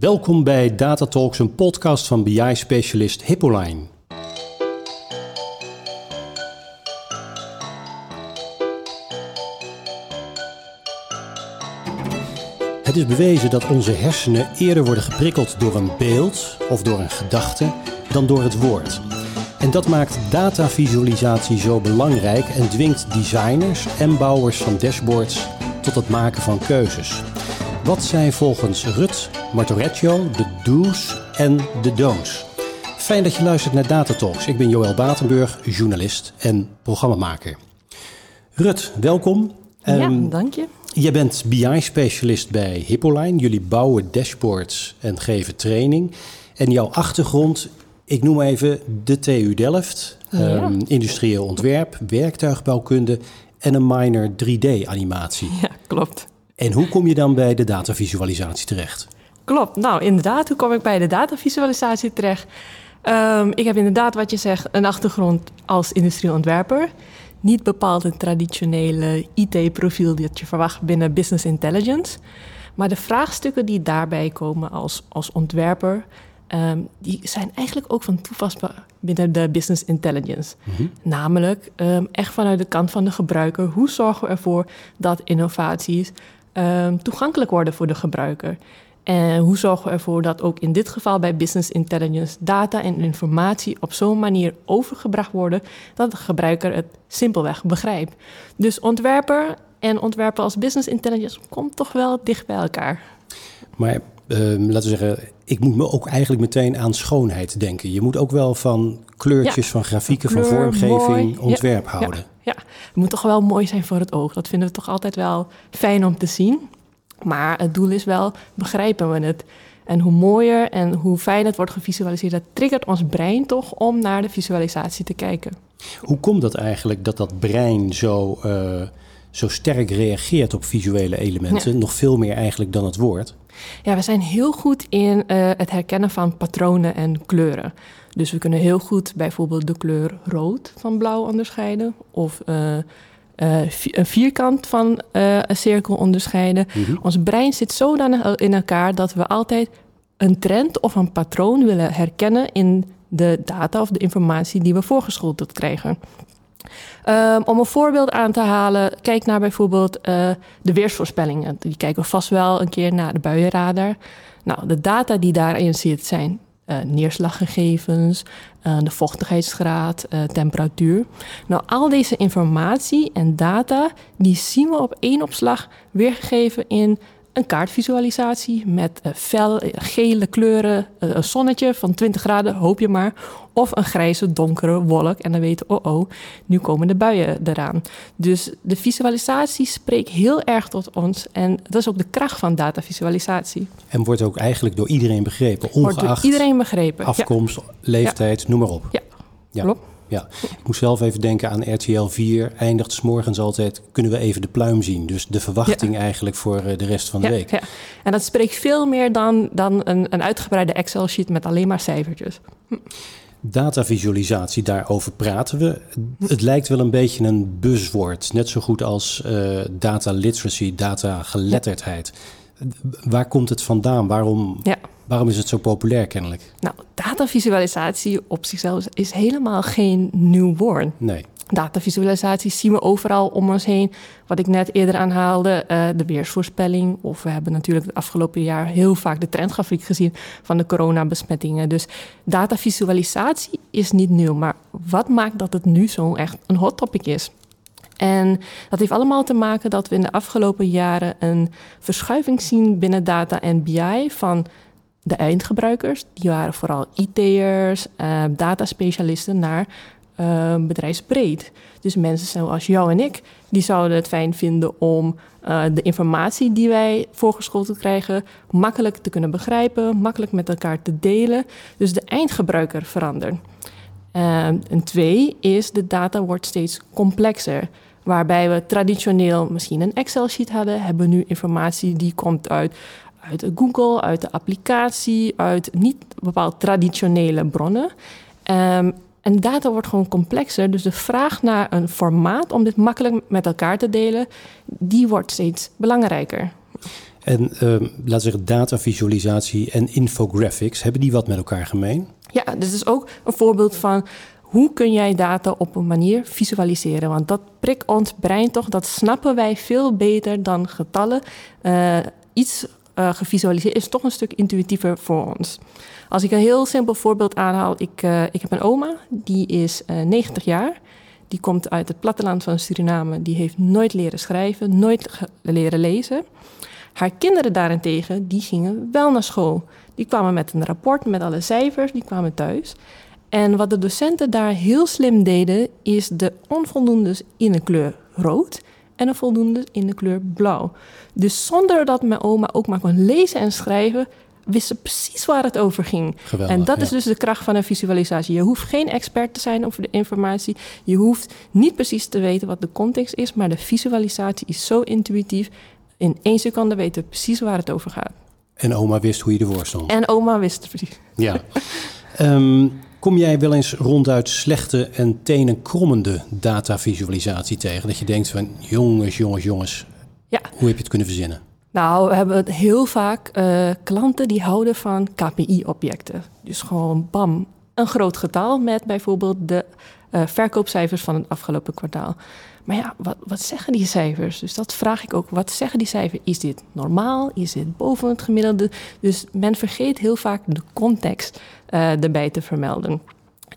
Welkom bij Data Talks, een podcast van BI-specialist Hippoline. Het is bewezen dat onze hersenen eerder worden geprikkeld door een beeld of door een gedachte dan door het woord. En dat maakt datavisualisatie zo belangrijk en dwingt designers en bouwers van dashboards tot het maken van keuzes. Wat zijn volgens Rut Martorecchio de do's en de don'ts? Fijn dat je luistert naar Data Talks. Ik ben Joël Batenburg, journalist en programmamaker. Rut, welkom. Ja, um, dank je. Je bent BI-specialist bij Hippoline. Jullie bouwen dashboards en geven training. En jouw achtergrond, ik noem even de TU Delft, ja. um, industrieel ontwerp, werktuigbouwkunde en een minor 3D-animatie. Ja, klopt. En hoe kom je dan bij de datavisualisatie terecht? Klopt. Nou, inderdaad, hoe kom ik bij de datavisualisatie terecht? Um, ik heb inderdaad, wat je zegt, een achtergrond als industrieel ontwerper. Niet bepaald een traditionele IT-profiel dat je verwacht binnen business intelligence. Maar de vraagstukken die daarbij komen als, als ontwerper, um, die zijn eigenlijk ook van toepasbaar binnen de business intelligence. Mm -hmm. Namelijk um, echt vanuit de kant van de gebruiker. Hoe zorgen we ervoor dat innovaties um, toegankelijk worden voor de gebruiker? En hoe zorgen we ervoor dat ook in dit geval bij business intelligence data en informatie op zo'n manier overgebracht worden dat de gebruiker het simpelweg begrijpt? Dus ontwerper en ontwerpen als business intelligence komt toch wel dicht bij elkaar. Maar um, laten we zeggen, ik moet me ook eigenlijk meteen aan schoonheid denken. Je moet ook wel van kleurtjes, ja, van grafieken, kleur, van vormgeving, mooi. ontwerp ja, houden. Het moet toch wel mooi zijn voor het oog. Dat vinden we toch altijd wel fijn om te zien. Maar het doel is wel, begrijpen we het? En hoe mooier en hoe fijn het wordt gevisualiseerd, dat triggert ons brein toch om naar de visualisatie te kijken. Hoe komt dat eigenlijk dat dat brein zo, uh, zo sterk reageert op visuele elementen? Ja. Nog veel meer eigenlijk dan het woord? Ja, we zijn heel goed in uh, het herkennen van patronen en kleuren. Dus we kunnen heel goed bijvoorbeeld de kleur rood van blauw onderscheiden. Of uh, uh, een vierkant van een cirkel onderscheiden. Mm -hmm. Ons brein zit zodanig in elkaar dat we altijd een trend of een patroon willen herkennen in de data of de informatie die we voorgeschoteld krijgen. Um, om een voorbeeld aan te halen, kijk naar bijvoorbeeld uh, de weersvoorspellingen. Die kijken we vast wel een keer naar de buienradar. Nou, de data die daarin zit zijn uh, neerslaggegevens, uh, de vochtigheidsgraad, temperatuur. Nou, al deze informatie en data, die zien we op één opslag weergegeven in een kaartvisualisatie met uh, fel, gele kleuren, uh, een zonnetje van 20 graden, hoop je maar. Of een grijze, donkere wolk. En dan weten we, oh oh, nu komen de buien eraan. Dus de visualisatie spreekt heel erg tot ons. En dat is ook de kracht van datavisualisatie. En wordt ook eigenlijk door iedereen begrepen, ongeacht wordt door iedereen begrepen. afkomst, ja. leeftijd, ja. noem maar op. Ja, ja. klopt. Ja, ik moest zelf even denken aan RTL 4. Eindigt s morgens altijd, kunnen we even de pluim zien. Dus de verwachting ja. eigenlijk voor de rest van de ja, week. Ja. En dat spreekt veel meer dan, dan een, een uitgebreide Excel-sheet met alleen maar cijfertjes. Hm. Datavisualisatie, daarover praten we. Het lijkt wel een beetje een buzzwoord. Net zo goed als uh, data literacy, data geletterdheid. Waar komt het vandaan? Waarom... Waarom is het zo populair kennelijk? Nou, datavisualisatie op zichzelf is helemaal geen nieuw woord. Nee. Datavisualisatie zien we overal om ons heen. Wat ik net eerder aanhaalde, uh, de weersvoorspelling. Of we hebben natuurlijk het afgelopen jaar heel vaak de trendgrafiek gezien van de coronabesmettingen. Dus datavisualisatie is niet nieuw. Maar wat maakt dat het nu zo echt een hot topic is? En dat heeft allemaal te maken dat we in de afgelopen jaren een verschuiving zien binnen data en BI van de eindgebruikers, die waren vooral IT'ers, uh, dataspecialisten, naar uh, bedrijfsbreed. Dus mensen zoals jou en ik, die zouden het fijn vinden om uh, de informatie die wij voorgeschoteld krijgen makkelijk te kunnen begrijpen, makkelijk met elkaar te delen. Dus de eindgebruiker verandert. en twee is, de data wordt steeds complexer. Waarbij we traditioneel misschien een Excel-sheet hadden, hebben we nu informatie die komt uit uit Google, uit de applicatie, uit niet bepaald traditionele bronnen. Um, en data wordt gewoon complexer, dus de vraag naar een formaat om dit makkelijk met elkaar te delen, die wordt steeds belangrijker. En uh, laten zeggen, datavisualisatie en infographics, hebben die wat met elkaar gemeen? Ja, dit is ook een voorbeeld van hoe kun jij data op een manier visualiseren? Want dat prikt ons brein toch, dat snappen wij veel beter dan getallen. Uh, iets uh, gevisualiseerd is toch een stuk intuïtiever voor ons. Als ik een heel simpel voorbeeld aanhaal, ik, uh, ik heb een oma, die is 90 jaar. Die komt uit het platteland van Suriname. Die heeft nooit leren schrijven, nooit leren lezen. Haar kinderen daarentegen, die gingen wel naar school. Die kwamen met een rapport met alle cijfers, die kwamen thuis. En wat de docenten daar heel slim deden, is de onvoldoendes in de kleur rood en de voldoende in de kleur blauw. Dus zonder dat mijn oma ook maar kon lezen en schrijven, wist ze precies waar het over ging. Geweldig, en dat is dus de kracht van een visualisatie. Je hoeft geen expert te zijn over de informatie. Je hoeft niet precies te weten wat de context is, maar de visualisatie is zo intuïtief. In één seconde weten we precies waar het over gaat. En oma wist hoe je ervoor stond. En oma wist het precies. Ja. um, Kom jij wel eens ronduit slechte en tenenkrommende datavisualisatie tegen? Dat je denkt van jongens, jongens, jongens, ja. hoe heb je het kunnen verzinnen? Nou, we hebben heel vaak uh, klanten die houden van KPI-objecten. Dus gewoon bam, een groot getal met bijvoorbeeld de uh, verkoopcijfers van het afgelopen kwartaal. Maar ja, wat, wat zeggen die cijfers? Dus dat vraag ik ook. Wat zeggen die cijfers? Is dit normaal? Is dit boven het gemiddelde? Dus men vergeet heel vaak de context uh, erbij te vermelden.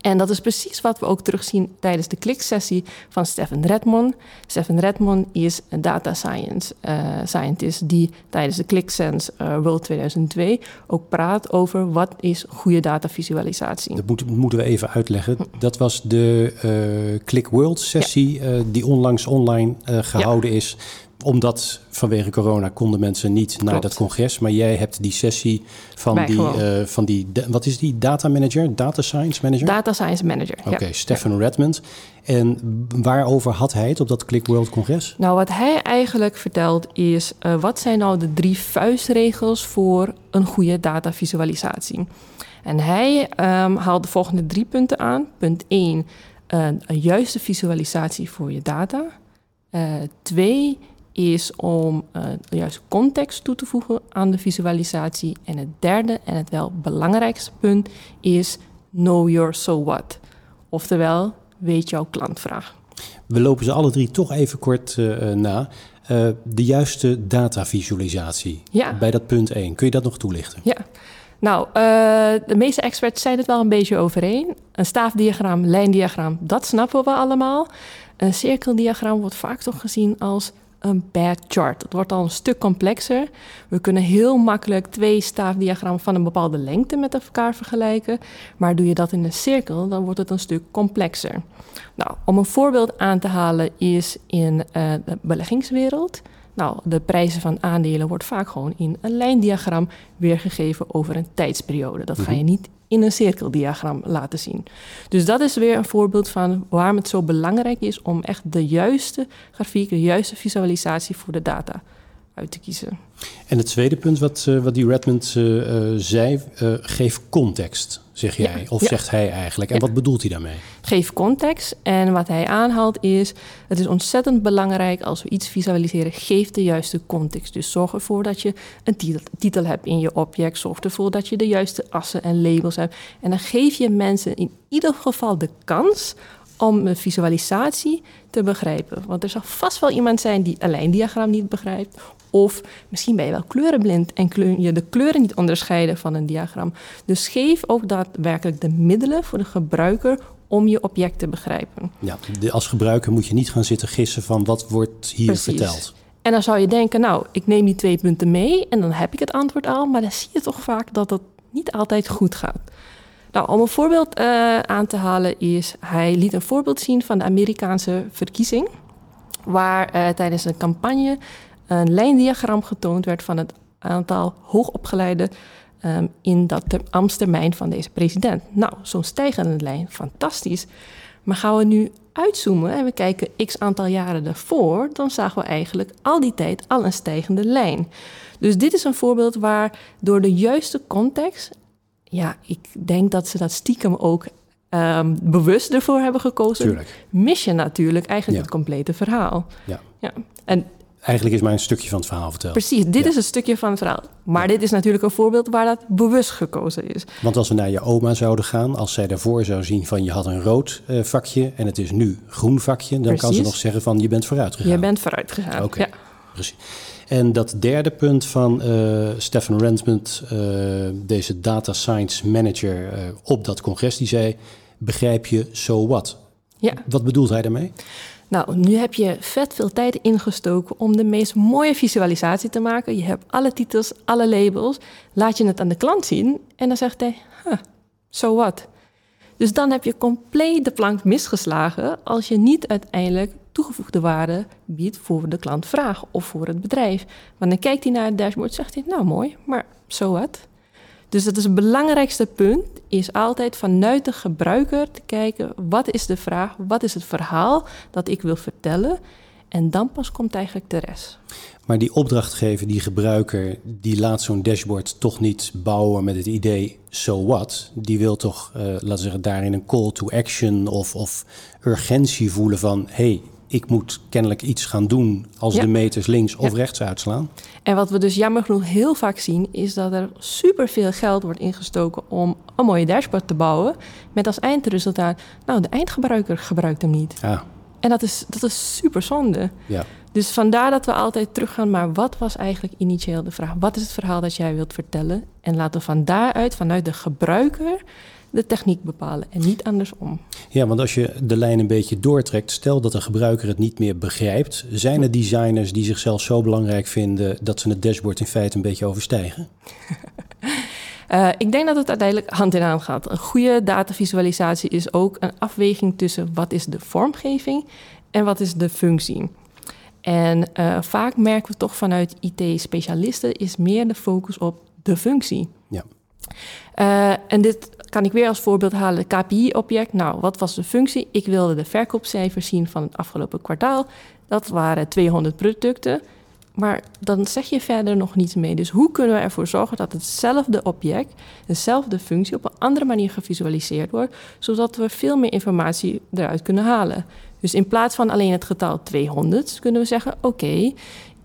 En dat is precies wat we ook terugzien tijdens de kliksessie van Stefan Redmond. Stefan Redmond is een data science uh, scientist die tijdens de ClickSense uh, World 2002 ook praat over wat is goede datavisualisatie. Dat moet, moeten we even uitleggen. Dat was de uh, Click World sessie ja. die onlangs online gehouden ja. is omdat vanwege corona konden mensen niet Klopt. naar dat congres. Maar jij hebt die sessie van die, uh, van die, wat is die, data manager, data science manager? Data science manager, Oké, okay, ja. Stefan ja. Redmond. En waarover had hij het op dat Click World congres? Nou, wat hij eigenlijk vertelt is, uh, wat zijn nou de drie vuistregels voor een goede datavisualisatie? En hij um, haalt de volgende drie punten aan. Punt 1, uh, een juiste visualisatie voor je data. twee, is om uh, de juiste context toe te voegen aan de visualisatie. En het derde en het wel belangrijkste punt is know your so what. Oftewel, weet jouw klantvraag. We lopen ze alle drie toch even kort uh, na. Uh, de juiste datavisualisatie ja. bij dat punt 1. Kun je dat nog toelichten? Ja. Nou, uh, de meeste experts zijn het wel een beetje overeen. Een staafdiagram, lijndiagram, dat snappen we allemaal. Een cirkeldiagram wordt vaak toch gezien als een bad chart. Het wordt al een stuk complexer. We kunnen heel makkelijk twee staafdiagrammen van een bepaalde lengte met elkaar vergelijken. Maar doe je dat in een cirkel, dan wordt het een stuk complexer. Nou, om een voorbeeld aan te halen is in uh, de beleggingswereld. Nou, de prijzen van aandelen wordt vaak gewoon in een lijndiagram weergegeven over een tijdsperiode. Dat ga je mhm. niet in een cirkeldiagram laten zien. Dus dat is weer een voorbeeld van waarom het zo belangrijk is om echt de juiste grafiek, de juiste visualisatie voor de data uit te kiezen. En het tweede punt wat, uh, wat die Redmond uh, zei, geef context, zeg jij. Ja, of ja. zegt hij eigenlijk. En ja. wat bedoelt hij daarmee? Geef context. En wat hij aanhaalt is, het is ontzettend belangrijk als we iets visualiseren, geef de juiste context. Dus zorg ervoor dat je een titel, titel hebt in je object. Zorg ervoor dat je de juiste assen en labels hebt. En dan geef je mensen in ieder geval de kans om een visualisatie te begrijpen. Want er zal vast wel iemand zijn die een lijndiagram niet begrijpt. Of misschien ben je wel kleurenblind en kun je de kleuren niet onderscheiden van een diagram. Dus geef ook daadwerkelijk de middelen voor de gebruiker om je object te begrijpen. Ja, als gebruiker moet je niet gaan zitten gissen van wat wordt hier Precies. verteld. En dan zou je denken, nou, ik neem die twee punten mee en dan heb ik het antwoord al. Maar dan zie je toch vaak dat het niet altijd goed gaat. Nou, om een voorbeeld uh, aan te halen is, hij liet een voorbeeld zien van de Amerikaanse verkiezing. Waar uh, tijdens een campagne een lijndiagram getoond werd van het aantal hoogopgeleide um, in dat ambtstermijn van deze president. Nou, zo'n stijgende lijn, fantastisch. Maar gaan we nu uitzoomen en we kijken x aantal jaren daarvoor, dan zagen we eigenlijk al die tijd al een stijgende lijn. Dus dit is een voorbeeld waar door de juiste context, ja, ik denk dat ze dat stiekem ook um, bewust ervoor hebben gekozen, Tuurlijk. mis je natuurlijk eigenlijk Ja. het complete verhaal. Ja. Ja. En eigenlijk is maar een stukje van het verhaal verteld. Precies, dit is een stukje van het verhaal. Maar dit is natuurlijk een voorbeeld waar dat bewust gekozen is. Want als we naar je oma zouden gaan, als zij daarvoor zou zien van je had een rood uh, vakje en het is nu groen vakje, dan kan ze nog zeggen van je bent vooruit gegaan. Je bent vooruit gegaan. Oké, ja. precies. En dat derde punt van uh, Stefan Rensmond, uh, deze data science manager op dat congres, die zei: begrijp je so what? Ja. Wat bedoelt hij daarmee? Nou, nu heb je vet veel tijd ingestoken om de meest mooie visualisatie te maken. Je hebt alle titels, alle labels. Laat je het aan de klant zien en dan zegt hij, huh, so what? Dus dan heb je compleet de plank misgeslagen als je niet uiteindelijk toegevoegde waarde biedt voor de klantvraag of voor het bedrijf. Want dan kijkt hij naar het dashboard en zegt hij, nou mooi, maar so what? Dus dat is het belangrijkste punt, is altijd vanuit de gebruiker te kijken, wat is de vraag, wat is het verhaal dat ik wil vertellen? En dan pas komt eigenlijk de rest. Maar die opdrachtgever, die gebruiker, die laat zo'n dashboard toch niet bouwen met het idee, so what? Die wil toch, uh, laten we zeggen, daarin een call to action of, of urgentie voelen van, hey, ik moet kennelijk iets gaan doen als de meters links of rechts uitslaan. En wat we dus jammer genoeg heel vaak zien, is dat er superveel geld wordt ingestoken om een mooie dashboard te bouwen. Met als eindresultaat, nou, de eindgebruiker gebruikt hem niet. Ja. En dat is, dat is super zonde. Ja. Dus vandaar dat we altijd teruggaan, maar wat was eigenlijk initieel de vraag? Wat is het verhaal dat jij wilt vertellen? En laten we van daaruit, vanuit de gebruiker, de techniek bepalen en niet andersom. Ja, want als je de lijn een beetje doortrekt, stel dat de gebruiker het niet meer begrijpt, zijn er designers die zichzelf zo belangrijk vinden dat ze het dashboard in feite een beetje overstijgen? Uh, ik denk dat het uiteindelijk hand in hand gaat. Een goede datavisualisatie is ook een afweging tussen wat is de vormgeving en wat is de functie. En uh, vaak merken we toch vanuit IT-specialisten is meer de focus op de functie. Uh, en dit kan ik weer als voorbeeld halen, KPI-object. Nou, wat was de functie? Ik wilde de verkoopcijfers zien van het afgelopen kwartaal. Dat waren 200 producten. Maar dan zeg je verder nog niets mee. Dus hoe kunnen we ervoor zorgen dat hetzelfde object, dezelfde functie, op een andere manier gevisualiseerd wordt, zodat we veel meer informatie eruit kunnen halen? Dus in plaats van alleen het getal 200 kunnen we zeggen: oké,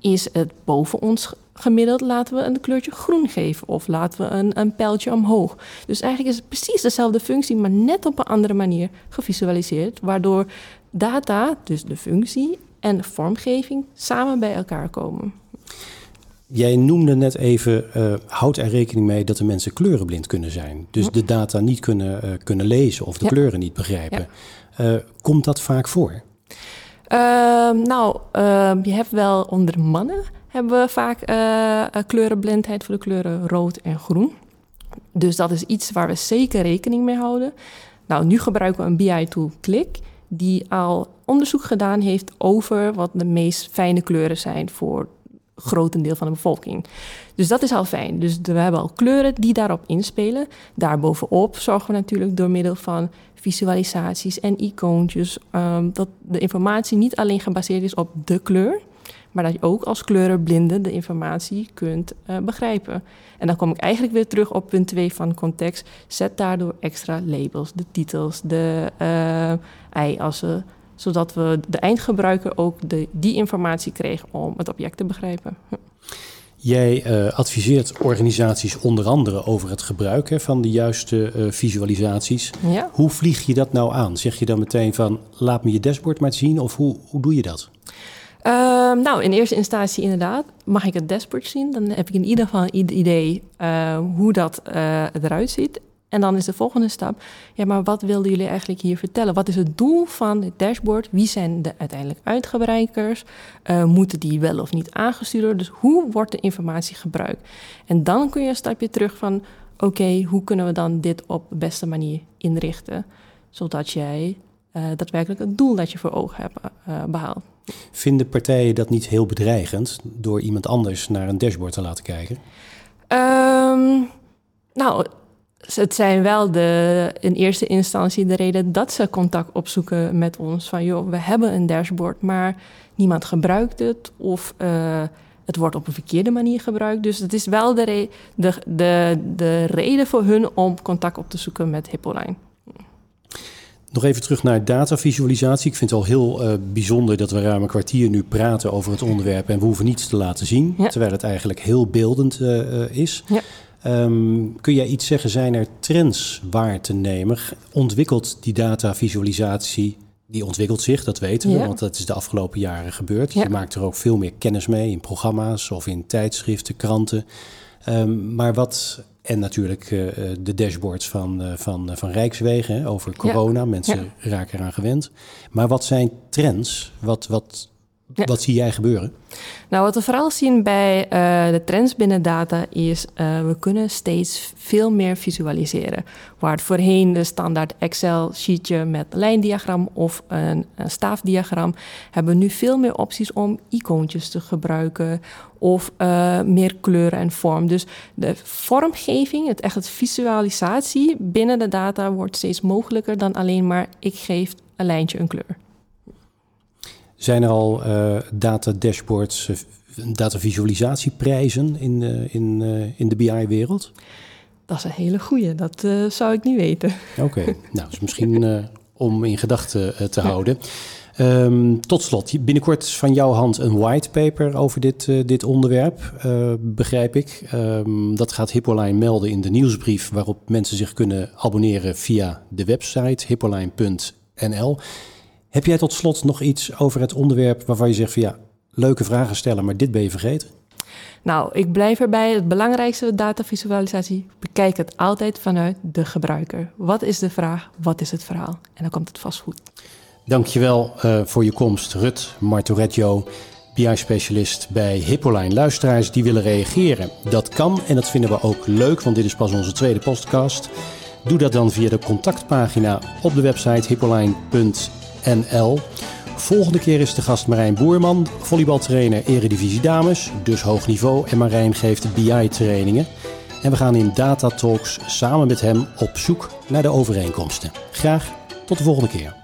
is het boven ons gemiddeld laten we een kleurtje groen geven of laten we een, een pijltje omhoog. Dus eigenlijk is het precies dezelfde functie, maar net op een andere manier gevisualiseerd, waardoor data, dus de functie en vormgeving, samen bij elkaar komen. Jij noemde net even, uh, houd er rekening mee dat de mensen kleurenblind kunnen zijn. Dus de data niet kunnen, uh, kunnen lezen of de kleuren niet begrijpen. Uh, komt dat vaak voor? Ehm, nou, ehm, je hebt wel onder mannen hebben we vaak uh, kleurenblindheid voor de kleuren rood en groen. Dus dat is iets waar we zeker rekening mee houden. Nou, nu gebruiken we een BI-tool Click, die al onderzoek gedaan heeft over wat de meest fijne kleuren zijn voor grotendeel van de bevolking. Dus dat is al fijn. Dus we hebben al kleuren die daarop inspelen. Daarbovenop zorgen we natuurlijk door middel van visualisaties en icoontjes um, dat de informatie niet alleen gebaseerd is op de kleur, maar dat je ook als kleurenblinde de informatie kunt uh, begrijpen. En dan kom ik eigenlijk weer terug op punt 2 van context. Zet daardoor extra labels, de titels, de uh, ei-assen, zodat we de eindgebruiker ook de, die informatie kregen om het object te begrijpen. Jij uh, adviseert organisaties onder andere over het gebruik van de juiste uh, visualisaties. Ja. Hoe vlieg je dat nou aan? Zeg je dan meteen van laat me je dashboard maar zien of hoe, hoe doe je dat? Uh, nou, in eerste instantie inderdaad. Mag ik het dashboard zien? Dan heb ik in ieder geval een idee uh, hoe dat uh, eruit ziet. En dan is de volgende stap, ja, maar wat wilden jullie eigenlijk hier vertellen? Wat is het doel van het dashboard? Wie zijn de uiteindelijk uitgebreiders? Uh, moeten die wel of niet aangestuurd worden? Dus hoe wordt de informatie gebruikt? En dan kun je een stapje terug van, oké, hoe kunnen we dan dit op de beste manier inrichten? Zodat jij daadwerkelijk het doel dat je voor ogen hebt behaald. Vinden partijen dat niet heel bedreigend door iemand anders naar een dashboard te laten kijken? Um, nou, het zijn wel de, in eerste instantie de reden dat ze contact opzoeken met ons. Van joh, we hebben een dashboard, maar niemand gebruikt het. Of uh, het wordt op een verkeerde manier gebruikt. Dus het is wel de, de, de, de reden voor hun om contact op te zoeken met Hippoline. Nog even terug naar datavisualisatie. Ik vind het al heel uh, bijzonder dat we ruim een kwartier nu praten over het onderwerp en we hoeven niets te laten zien, terwijl het eigenlijk heel beeldend uh, is. Ja. Um, kun jij iets zeggen, zijn er trends waar te nemen? Ontwikkelt die datavisualisatie, die ontwikkelt zich, dat weten we, want dat is de afgelopen jaren gebeurd. Je maakt er ook veel meer kennis mee in programma's of in tijdschriften, kranten. Um, maar wat en natuurlijk uh, de dashboards van, uh, van, van Rijkswegen over corona. Mensen raken eraan gewend. Maar wat zijn trends? Wat, wat, wat zie jij gebeuren? Nou, wat we vooral zien bij uh, de trends binnen data is... Uh, we kunnen steeds veel meer visualiseren. Waar het voorheen de standaard Excel-sheetje met lijndiagram of een, een, staafdiagram... hebben we nu veel meer opties om icoontjes te gebruiken... of uh, meer kleuren en vorm. Dus de vormgeving, het echt het visualisatie binnen de data... wordt steeds mogelijker dan alleen maar ik geef een lijntje een kleur. Zijn er al uh, data dashboards, uh, data visualisatieprijzen in, uh, in, in de BI-wereld? Dat is een hele goeie, dat zou ik niet weten. Oké, nou, dus misschien om in gedachten te houden. Um, tot slot, binnenkort van jouw hand een whitepaper over dit, dit onderwerp, begrijp ik. Um, dat gaat Hippoline melden in de nieuwsbrief waarop mensen zich kunnen abonneren via de website hippoline.nl. Heb jij tot slot nog iets over het onderwerp waarvan je zegt van ja, leuke vragen stellen, maar dit ben je vergeten? Nou, ik blijf erbij. Het belangrijkste datavisualisatie, bekijk het altijd vanuit de gebruiker. Wat is de vraag? Wat is het verhaal? En dan komt het vast goed. Dankjewel uh, voor je komst, Rut Martoretjo, BI-specialist bij Hippoline. Luisteraars die willen reageren, dat kan en dat vinden we ook leuk, want dit is pas onze tweede podcast. Doe dat dan via de contactpagina op de website hippoline.nl NL. Volgende keer is de gast Marijn Boerman, volleybaltrainer Eredivisie Dames, dus hoog niveau. En Marijn geeft BI-trainingen. En we gaan in Data Talks samen met hem op zoek naar de overeenkomsten. Graag tot de volgende keer.